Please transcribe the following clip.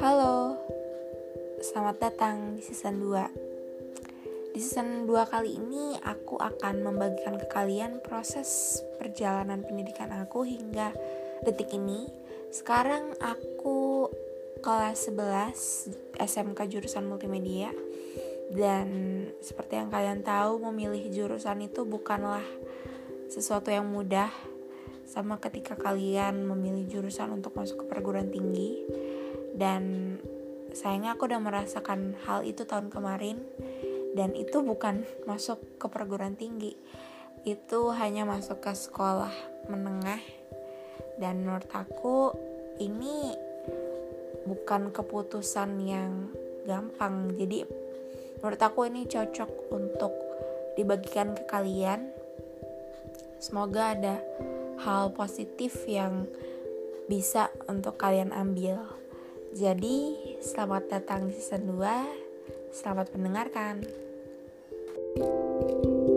Halo, selamat datang di season 2 Di season 2 kali ini aku akan membagikan ke kalian proses perjalanan pendidikan aku hingga detik ini. Sekarang aku kelas 11 SMK jurusan multimedia. Dan seperti yang kalian tahu memilih jurusan itu bukanlah sesuatu yang mudah sama ketika kalian memilih jurusan untuk masuk ke perguruan tinggi. Dan sayangnya aku udah merasakan hal itu tahun kemarin. Dan itu bukan masuk ke perguruan tinggi. Itu hanya masuk ke sekolah menengah. Dan menurut aku ini bukan keputusan yang gampang. Jadi menurut aku ini cocok untuk dibagikan ke kalian. Semoga ada hal positif yang bisa untuk kalian ambil. Jadi, selamat datang di season 2. Selamat mendengarkan. thank you